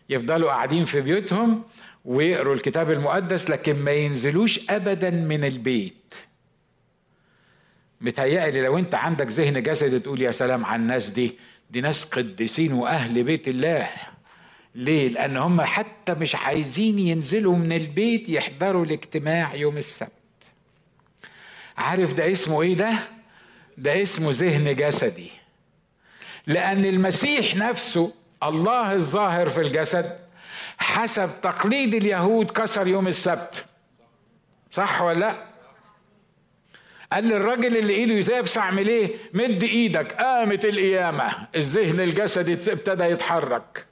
يفضلوا قاعدين في بيوتهم ويقروا الكتاب المقدس لكن ما ينزلوش ابدا من البيت. متهيألي لو أنت عندك ذهن جسدي تقول يا سلام على الناس دي دي ناس قديسين وأهل بيت الله. ليه؟ لأن هم حتى مش عايزين ينزلوا من البيت يحضروا الاجتماع يوم السبت. عارف ده اسمه إيه ده؟ ده اسمه ذهن جسدي. لأن المسيح نفسه الله الظاهر في الجسد حسب تقليد اليهود كسر يوم السبت. صح ولا لأ؟ قال للراجل اللي إيده يسابس اعمل إيه مد إيدك. قامت القيامة. الذهن الجسدي ابتدى يتحرك.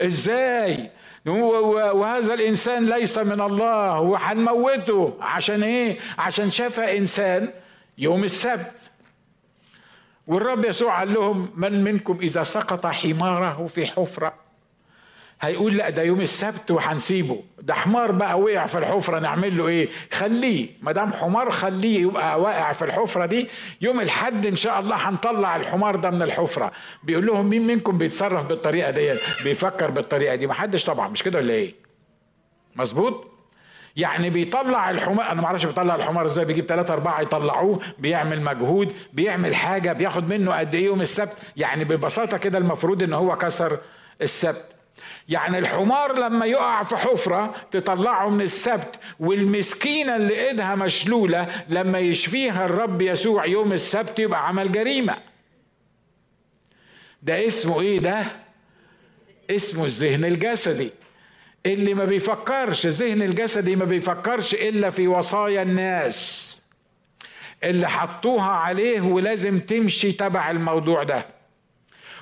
إزاي؟ وهذا الإنسان ليس من الله وهنموته عشان إيه؟ عشان شاف إنسان يوم السبت. والرب يسوع قال لهم من منكم إذا سقط حماره في حفرة؟ هيقول لا ده يوم السبت وهنسيبه. ده حمار بقى وقع في الحفرة نعمل له إيه؟ خليه. ما دام حمار خليه يبقى واقع في الحفرة دي يوم الحد إن شاء الله هنطلع الحمار ده من الحفرة. بيقول لهم مين منكم بيتصرف بالطريقة دي بيفكر بالطريقة دي. ما حدش طبعا. مش كده ولا إيه؟ مظبوط؟ يعني بيطلع الحمار أنا ما أعرفش بيطلع الحمار إزاي. بيجيب ثلاثة أربعة يطلعوه بيعمل مجهود بيعمل حاجة بياخد منه قد إيه يوم السبت؟ يعني ببساطة كده المفروض إن هو كسر السبت. يعني الحمار لما يقع في حفرة تطلعه من السبت والمسكينة اللي إيدها مشلولة لما يشفيها الرب يسوع يوم السبت يبقى عمل جريمة. ده اسمه إيه ده؟ اسمه الذهن الجسدي. اللي ما بيفكرش الذهن الجسدي ما بيفكرش إلا في وصايا الناس اللي حطوها عليه ولازم تمشي تبع الموضوع ده.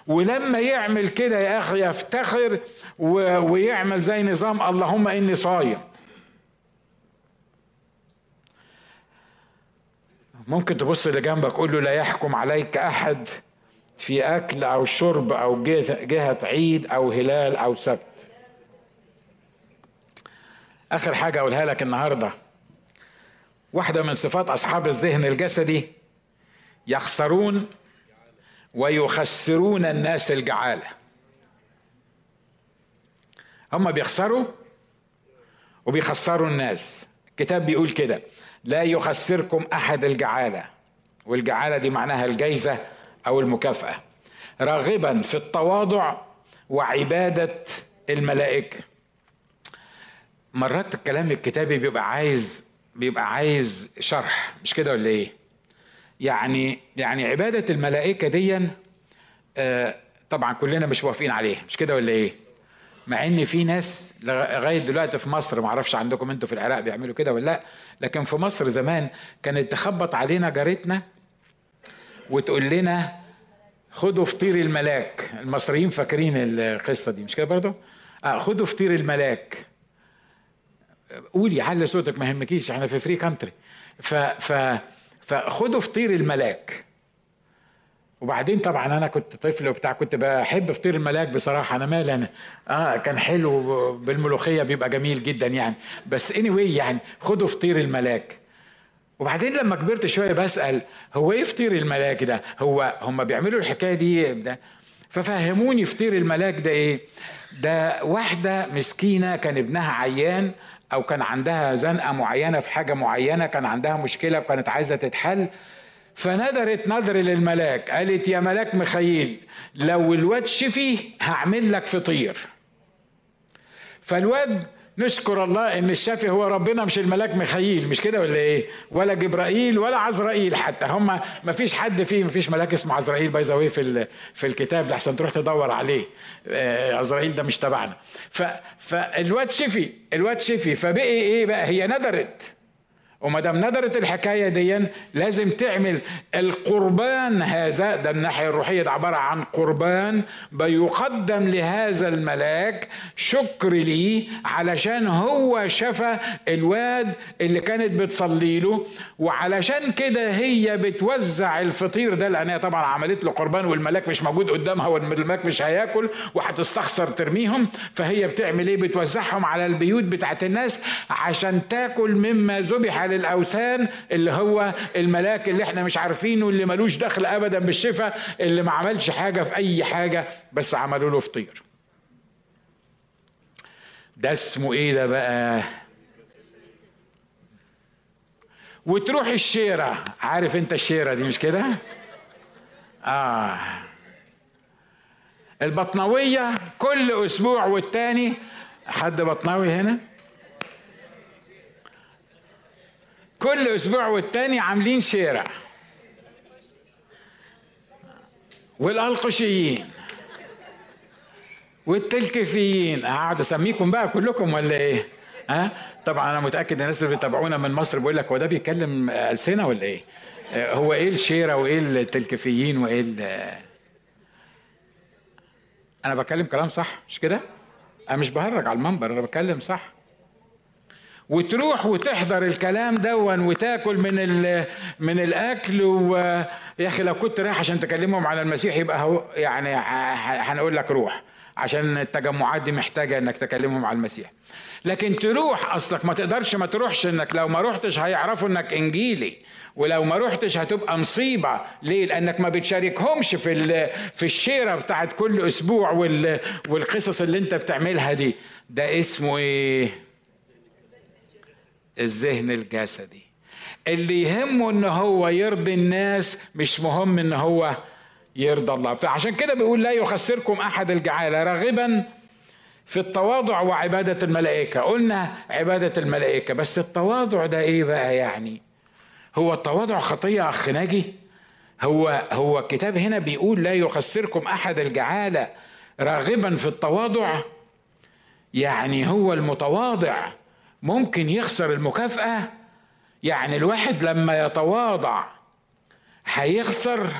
ولما يعمل كده يا أخي يفتخر ويعمل زي نظام اللهم إني صايم. ممكن تبص اللي جنبك قول له لا يحكم عليك أحد في أكل أو شرب أو جهة عيد أو هلال أو سبت. آخر حاجة أقولها لك النهارده. واحدة من صفات أصحاب الذهن الجسدي يخسرون ويخسرون الناس الجعالة. هم بيخسروا وبيخسروا الناس. الكتاب بيقول كده لا يخسركم أحد الجعالة. والجعالة دي معناها الجيزه أو المكافأة. راغبا في التواضع وعبادة الملائكة. مرات الكلام الكتابي بيبقى عايز بيبقى عايز شرح مش كده ولا إيه؟ يعني يعني عبادة الملائكة دي آه طبعا كلنا مش موافقين عليها مش كده ولا إيه؟ مع إن في ناس لغاية دلوقتي في مصر ما أعرفش عندكم أنتوا في العراق بيعملوا كده ولا لأ لكن في مصر زمان كانت تخبط علينا جارتنا وتقول لنا خدوا فطير الملاك. المصريين فاكرين القصة دي مش كده برضه آه خدوا فطير الملاك. قولي علي صوتك ما يهمكيش إحنا في free country ف ف فخدوا فطير الملاك. وبعدين طبعا أنا كنت طفل وبتاع كنت بحب فطير الملاك بصراحة. أنا مالي أنا آه كان حلو بالملوخية بيبقى جميل جدا يعني. بس اني anyway يعني خدوا فطير الملاك. وبعدين لما كبرت شوية بسأل هو إيه فطير الملاك ده؟ هو هم بيعملوا الحكاية دي ده؟ ففهموني فطير الملاك ده إيه؟ ده واحدة مسكينة كان ابنها عيان أو كان عندها زنقة معينة في حاجة معينة كان عندها مشكلة وكانت عايزة تتحل فندرت نظر للملاك قالت يا ملاك مخيل لو الواد شفي هعمل لك فطير. فالواد نشكر الله إن الشافي هو ربنا مش الملاك ميخائيل مش كده ولا إيه؟ ولا جبرائيل ولا عزرائيل حتى هم ما فيش حد فيه ما فيش ملاك اسمه عزرائيل باي ذا في في الكتاب لحسن تروح تدور عليه. آه عزرائيل ده مش تبعنا. فالواد شفي الواد شفي فبقي إيه بقى؟ هي ندرت. وما دام ندرت الحكاية دي لازم تعمل القربان هذا. ده الناحية الروحية ده عبارة عن قربان بيقدم لهذا الملاك شكر ليه علشان هو شفى الواد اللي كانت بتصلي له وعلشان كده هي بتوزع الفطير ده لأن هي طبعا عملت له قربان والملاك مش موجود قدامها والملاك مش هياكل وهتستخسر ترميهم. فهي بتعمل إيه؟ بتوزعهم على البيوت بتاعت الناس عشان تاكل مما ذبح للأوثان اللي هو الملاك اللي إحنا مش عارفينه اللي ملوش دخل ابدا بالشفاء اللي ما عملش حاجة في أي حاجة بس عملوا له فطير. ده اسمه إيه ده بقى؟ وتروح الشيرة. عارف أنت الشيرة دي مش كده؟ آه. البطنوية كل أسبوع والتاني. حد بطناوي هنا؟ كل أسبوع والتاني عاملين شارع. والألقشيين. والتلكفيين. اقعد أسميكم بقى كلكم ولا إيه؟ ها؟ طبعا أنا متأكد الناس اللي بيتابعونا من مصر بيقول لك هو ده بيتكلم ألسنة ولا إيه؟ هو إيه الشيره وإيه التلكفيين وإيه أنا بتكلم كلام صح؟ مش كده؟ أنا مش بهرج على المنبر أنا بتكلم صح. وتروح وتحضر الكلام دون وتاكل من من الأكل ويا أخي لو كنت رايح عشان تكلمهم على المسيح يبقى هو يعني هنقول لك روح عشان التجمعات دي محتاجة إنك تكلمهم على المسيح. لكن تروح أصلك ما تقدرش ما تروحش إنك لو ما روحتش هيعرفوا إنك إنجيلي ولو ما روحتش هتبقى مصيبة. ليه؟ لأنك ما بتشاركهمش في في الشيرة بتاعت كل أسبوع والقصص اللي أنت بتعملها دي. ده اسمه إيه؟ الذهن الجسدي. اللي يهمه إن هو يرضي الناس مش مهم إن هو يرضى الله. فعشان كده بيقول لا يخسركم أحد الجعالة. راغبا في التواضع وعبادة الملائكة. قلنا عبادة الملائكة بس التواضع ده إيه بقى يعني؟ هو التواضع خطية أخ ناجي؟ هو هو الكتاب هنا بيقول لا يخسركم أحد الجعالة. راغبا في التواضع يعني هو المتواضع. ممكن يخسر المكافأة؟ يعني الواحد لما يتواضع هيخسر؟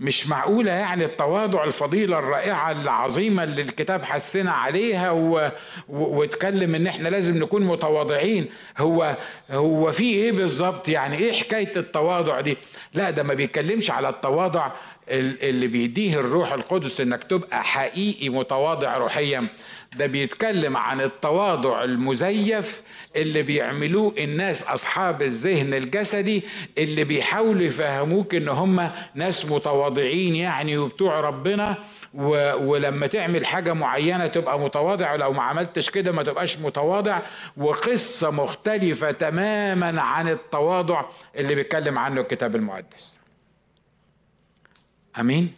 مش معقولة يعني التواضع الفضيلة الرائعة العظيمة اللي الكتاب حسنا عليها و... و... واتكلم إن إحنا لازم نكون متواضعين. هو هو في إيه بالظبط؟ يعني إيه حكاية التواضع دي؟ لا ده ما بيتكلمش على التواضع اللي بيديه الروح القدس إنك تبقى حقيقي متواضع روحيا. ده بيتكلم عن التواضع المزيف اللي بيعملوه الناس أصحاب الذهن الجسدي اللي بيحاولوا يفهموك إن هم ناس متواضعين يعني وبتوع ربنا. و... ولما تعمل حاجة معينة تبقى متواضع ولو ما عملتش كده ما تبقاش متواضع. وقصة مختلفة تماما عن التواضع اللي بيتكلم عنه الكتاب المقدس. آمين.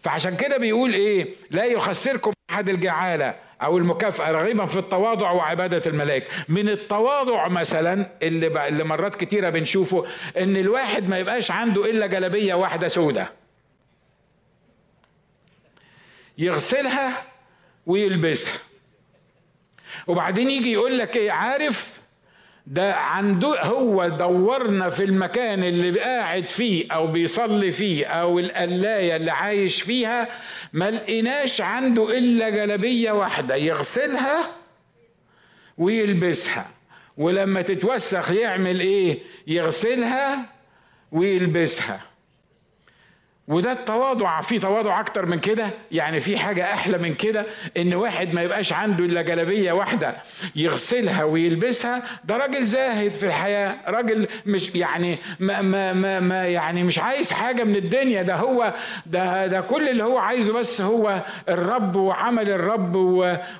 فعشان كده بيقول إيه؟ لا يخسركم أحد الجعالة أو المكافأة رغيبا في التواضع وعبادة الملائكة. من التواضع مثلا اللي اللي مرات كتيرة بنشوفه إن الواحد ما يبقاش عنده إلا جلبيه واحدة سودة. يغسلها ويلبسها. وبعدين يجي يقول لك إيه؟ عارف ده عنده هو دورنا في المكان اللي قاعد فيه أو بيصلي فيه أو القلاية اللي عايش فيها ما لقيناش عنده إلا جلبيه واحدة يغسلها ويلبسها ولما تتوسخ يعمل إيه؟ يغسلها ويلبسها. وده التواضع في تواضع أكتر من كده؟ يعني في حاجة أحلى من كده؟ إن واحد ما يبقاش عنده إلا جلابية واحدة يغسلها ويلبسها؟ ده راجل زاهد في الحياة راجل مش يعني ما ما ما, ما يعني مش عايز حاجة من الدنيا. ده هو ده ده كل اللي هو عايزه بس هو الرب وعمل الرب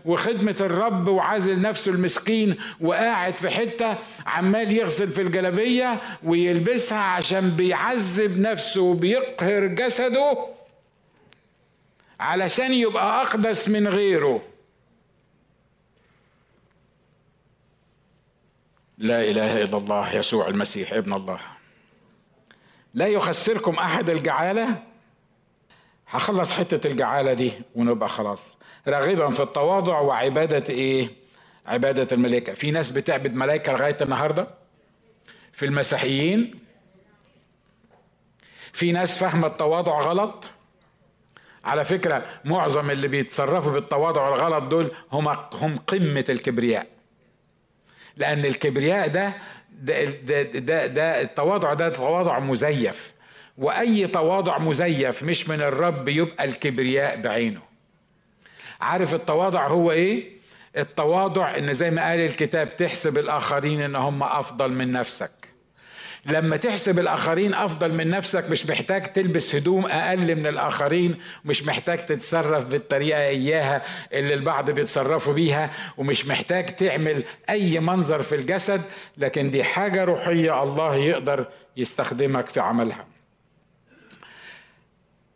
وخدمة الرب وعازل نفسه المسكين وقاعد في حتة عمال يغسل في الجلابية ويلبسها عشان بيعذب نفسه وبيقهر جسده علشان يبقى أقدس من غيره. لا إله إلا الله يسوع المسيح ابن الله. لا يخسركم أحد الجعالة؟ هخلص حتة الجعالة دي ونبقى خلاص. راغبا في التواضع وعبادة إيه؟ عبادة الملائكة. في ناس بتعبد ملائكة لغاية النهارده؟ في المسيحيين؟ في ناس فاهمة التواضع غلط؟ على فكرة معظم اللي بيتصرفوا بالتواضع الغلط دول هم هم قمة الكبرياء. لأن الكبرياء ده ده ده, ده, ده التواضع ده تواضع مزيف. وأي تواضع مزيف مش من الرب يبقى الكبرياء بعينه. عارف التواضع هو إيه؟ التواضع إن زي ما قال الكتاب تحسب الآخرين إن هم أفضل من نفسك. لما تحسب الآخرين أفضل من نفسك مش محتاج تلبس هدوم أقل من الآخرين ومش محتاج تتصرف بالطريقة إياها اللي البعض بيتصرفوا بيها ومش محتاج تعمل أي منظر في الجسد لكن دي حاجة روحية الله يقدر يستخدمك في عملها.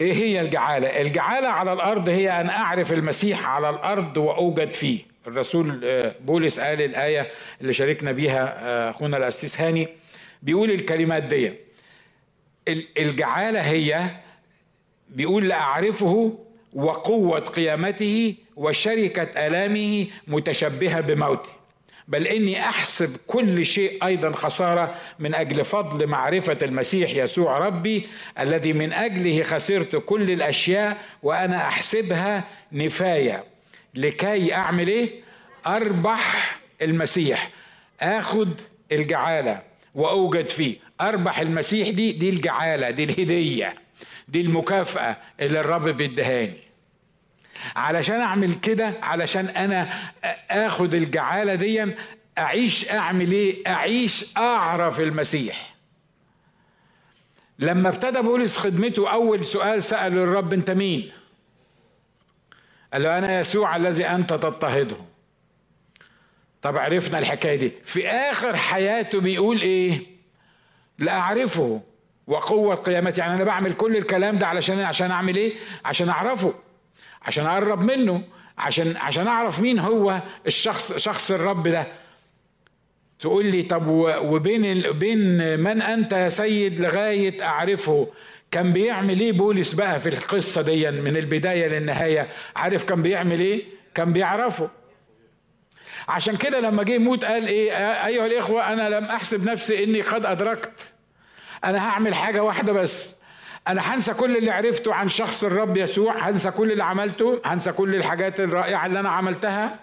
إيه هي الجعالة؟ الجعالة على الأرض هي أن أعرف المسيح على الأرض وأوجد فيه. الرسول آه، بولس قال الآية اللي شاركنا بيها آه، أخونا الاسيس هاني بيقول الكلمات دي. الجعالة هي بيقول لأعرفه وقوة قيامته وشركة آلامه متشبهة بموته. بل إني أحسب كل شيء أيضا خسارة من أجل فضل معرفة المسيح يسوع ربي الذي من أجله خسرت كل الأشياء وأنا أحسبها نفاية. لكي أعمل إيه؟ أربح المسيح. آخد الجعالة. وأوجد فيه أربح المسيح دي دي الجعالة دي الهدية دي المكافأة اللي الرب بيدهاني. علشان أعمل كده علشان أنا آخد الجعالة دي أعيش أعمل إيه؟ أعيش أعرف المسيح. لما ابتدى بولس خدمته أول سؤال سأله الرب أنت مين؟ قال له أنا يسوع الذي أنت تضطهده. طب عرفنا الحكاية دي. في آخر حياته بيقول إيه؟ لا أعرفه. وقوة قيامتي يعني أنا بعمل كل الكلام ده علشان عشان أعمل إيه؟ عشان أعرفه. عشان أقرب منه. عشان عشان أعرف مين هو الشخص شخص الرب ده. تقول لي طب وبين بين من أنت يا سيد لغاية أعرفه؟ كان بيعمل إيه بولس بقى في القصة دي من البداية للنهاية؟ عارف كان بيعمل إيه؟ كان بيعرفه. عشان كده لما جه يموت قال إيه أيها الإخوة أنا لم أحسب نفسي إني قد أدركت. أنا هعمل حاجة واحدة بس. أنا هنسى كل اللي عرفته عن شخص الرب يسوع هنسى كل اللي عملته هنسى كل الحاجات الرائعة اللي أنا عملتها.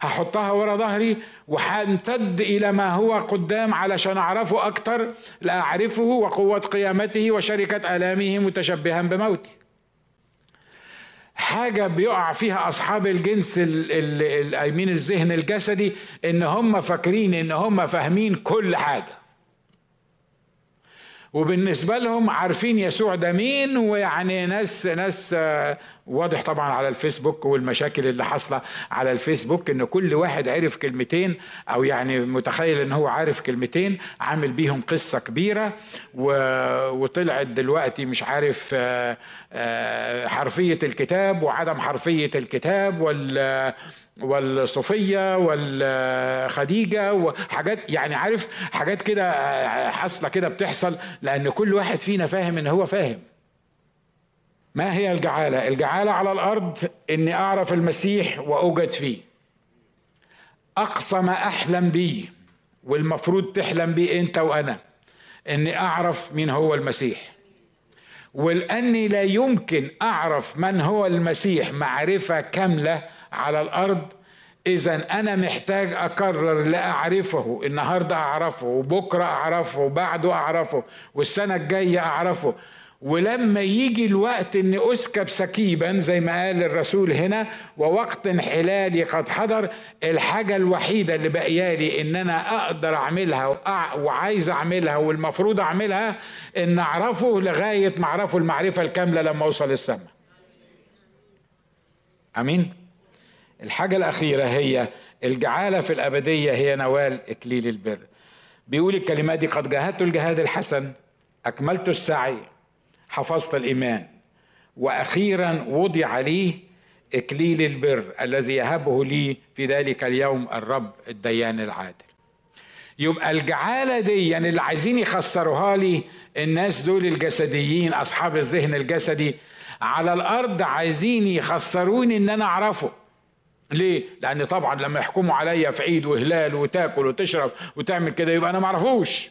هحطها ورا ظهري وهامتد إلى ما هو قدام علشان أعرفه أكتر لاعرفه وقوة قيامته وشركة آلامه متشبها بموتي. حاجة بيقع فيها أصحاب الجنس الأيمين الذهن الجسدي إن هم فاكرين إن هم فاهمين كل حاجة. وبالنسبة لهم عارفين يسوع ده مين ويعني ناس ناس آه، واضح طبعا على الفيسبوك والمشاكل اللي حاصلة على الفيسبوك إن كل واحد عرف كلمتين أو يعني متخيل إن هو عارف كلمتين عامل بيهم قصة كبيرة وطلعت دلوقتي مش عارف آه، آه، حرفية الكتاب وعدم حرفية الكتاب وال والصوفية والخديجة وحاجات يعني عارف حاجات كده حاصلة كده بتحصل لأن كل واحد فينا فاهم إن هو فاهم. ما هي الجعالة؟ الجعالة على الأرض إني أعرف المسيح وأوجد فيه. أقصى ما أحلم بيه والمفروض تحلم بيه أنت وأنا إني أعرف مين هو المسيح. ولأني لا يمكن أعرف من هو المسيح معرفة كاملة على الأرض اذا أنا محتاج اقرر لاعرفه النهارده أعرفه وبكرة أعرفه وبعده أعرفه والسنة الجاية أعرفه. ولما يجي الوقت إني أسكب سكيبا زي ما قال الرسول هنا ووقت انحلالي قد حضر الحاجة الوحيدة اللي باقيالي إن أنا أقدر أعملها وعايز أعملها والمفروض أعملها إن أعرفه لغاية ما أعرفه المعرفة الكاملة لما أوصل السماء. آمين؟ الحاجة الأخيرة هي الجعالة في الأبدية هي نوال إكليل البر. بيقول الكلمات دي قد جاهدت الجهاد الحسن أكملت السعي حفظت الإيمان وأخيرا وضع لي إكليل البر الذي يهبه لي في ذلك اليوم الرب الديان العادل. يبقى الجعالة دي يعني اللي عايزين يخسروها لي الناس دول الجسديين أصحاب الذهن الجسدي على الأرض عايزين يخسروني إن أنا أعرفه. ليه؟ لأن طبعا لما يحكموا عليا في عيد وهلال وتاكل وتشرب وتعمل كده يبقى أنا ما أعرفوش.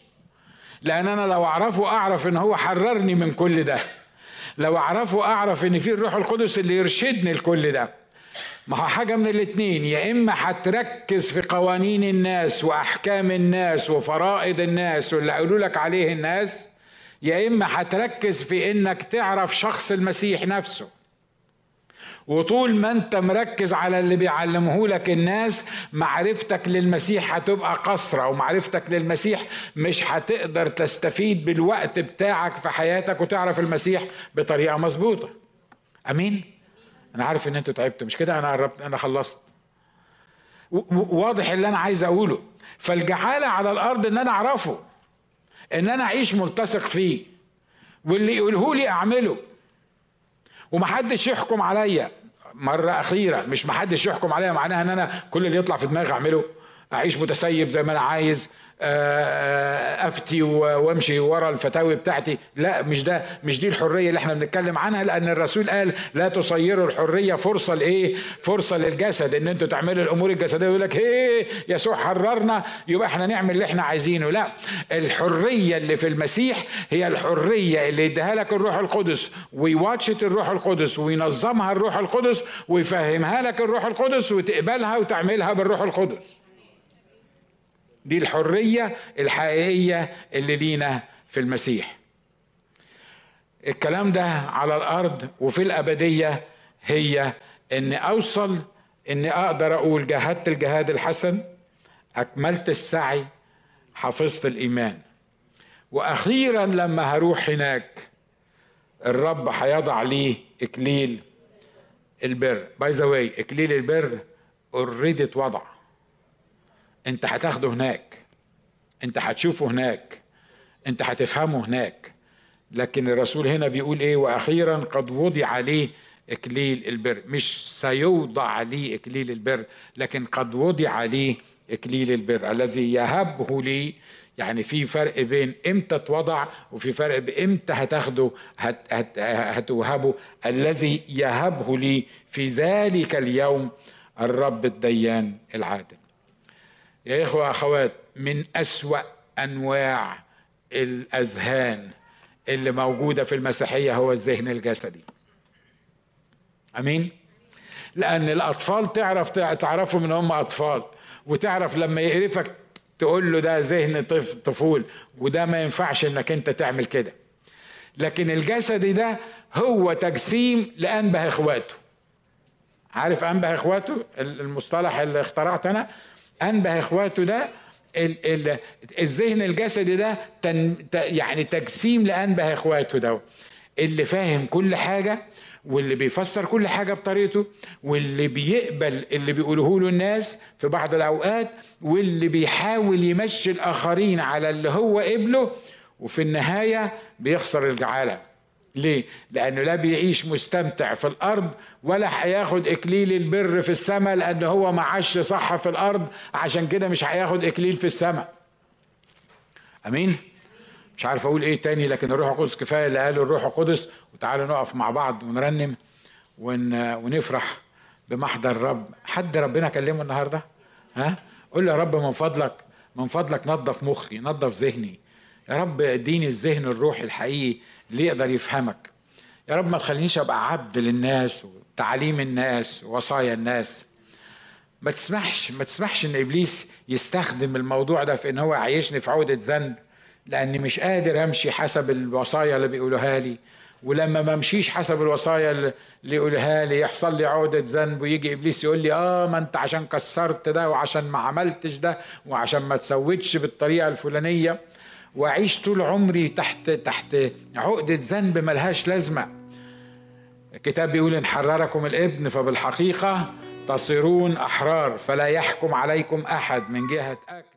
لأن أنا لو أعرفه أعرف إن هو حررني من كل ده. لو أعرفه أعرف إن في الروح القدس اللي يرشدني لكل ده. ما هو حاجة من الاتنين يا إما هتركز في قوانين الناس وأحكام الناس وفرائض الناس واللي قالوا لك عليه الناس يا إما هتركز في إنك تعرف شخص المسيح نفسه. وطول ما انت مركز على اللي بيعلمه لك الناس معرفتك للمسيح هتبقى قصرة ومعرفتك للمسيح مش هتقدر تستفيد بالوقت بتاعك في حياتك وتعرف المسيح بطريقة مظبوطة. أمين؟ أنا عارف إن أنتوا تعبتوا مش كده؟ أنا قربت أنا خلصت. واضح اللي أنا عايز أقوله. فالجعالة على الأرض إن أنا أعرفه إن أنا أعيش ملتصق فيه واللي يقوله لي أعمله. ومحدش يحكم عليا. مرة أخيرة مش محدش يحكم عليها معناها إن أنا كل اللي يطلع في دماغي أعمله. أعيش متسيب زي ما أنا عايز. أفتي وامشي ورا الفتاوي بتاعتي. لا مش ده مش دي الحرية اللي إحنا بنتكلم عنها لأن الرسول قال لا تصيروا الحرية فرصة لإيه؟ فرصة للجسد. إن أنتوا تعملوا الأمور الجسدية يقول لك هي يسوع حررنا يبقى إحنا نعمل اللي إحنا عايزينه. لا الحرية اللي في المسيح هي الحرية اللي يديها لك الروح القدس. ويواتشت الروح القدس وينظمها الروح القدس ويفهمها لك الروح القدس وتقبلها وتعملها بالروح القدس. دي الحرية الحقيقية اللي لينا في المسيح. الكلام ده على الأرض وفي الأبدية هي إن أوصل إني أقدر أقول جاهدت الجهاد الحسن أكملت السعي حفظت الإيمان. وأخيرا لما هروح هناك الرب هيضع لي إكليل البر. by the way إكليل البر already اتوضع. انت هتاخده هناك. انت هتشوفه هناك. انت هتفهمه هناك. لكن الرسول هنا بيقول إيه؟ وأخيرا قد وضع عليه إكليل البر. مش سيوضع عليه إكليل البر لكن قد وضع عليه إكليل البر. الذي يهبه لي يعني في فرق بين إمتى اتوضع وفي فرق بامتى هتاخده هت هت هتوهبه. الذي يهبه لي في ذلك اليوم الرب الديان العادل. يا إخوة أخوات من أسوأ أنواع الأذهان اللي موجودة في المسيحية هو الذهن الجسدي. أمين؟ لأن الأطفال تعرف تعرفوا من هم أطفال وتعرف لما يقرفك تقول له ده ذهن طفول وده ما ينفعش إنك أنت تعمل كده. لكن الجسدي ده هو تجسيم لأنبه إخواته. عارف أنبه إخواته؟ المصطلح اللي اخترعته أنا؟ أنبه إخواته ده الذهن الجسدي ده تن يعني تجسيم لأنبه إخواته ده. اللي فاهم كل حاجة واللي بيفسر كل حاجة بطريقته واللي بيقبل اللي بيقوله له الناس في بعض الأوقات واللي بيحاول يمشي الآخرين على اللي هو قبله وفي النهاية بيخسر الجعالة. ليه؟ لأنه لا بيعيش مستمتع في الأرض ولا هياخد إكليل البر في السماء لأنه هو ما عاش صح في الأرض. عشان كده مش هياخد إكليل في السماء. أمين؟ مش عارف أقول إيه تاني لكن الروح القدس كفاية اللي قاله الروح القدس. وتعالوا نقف مع بعض ونرنم ون... ونفرح بمحضر الرب حد ربنا كلمه النهارده؟ ها؟ قول له يا رب من فضلك من فضلك نظف مخي نظف ذهني. يا رب اديني الذهن الروحي الحقيقي اللي يقدر يفهمك. يا رب ما تخلينيش أبقى عبد للناس وتعليم الناس ووصايا الناس. ما تسمحش ما تسمحش إن إبليس يستخدم الموضوع ده في إن هو يعيشني في عقده ذنب لأني مش قادر أمشي حسب الوصايا اللي بيقولوها لي. ولما ما أمشيش حسب الوصايا اللي يقولها لي يحصل لي عقدة ذنب ويجي إبليس يقول لي آه ما أنت عشان كسرت ده وعشان ما عملتش ده وعشان ما تسويتش بالطريقة الفلانية. واعيش طول عمري تحت تحت عقدة ذنب ملهاش لازمة. الكتاب بيقول إن حرركم الإبن فبالحقيقة تصيرون أحرار فلا يحكم عليكم أحد من جهة أكل.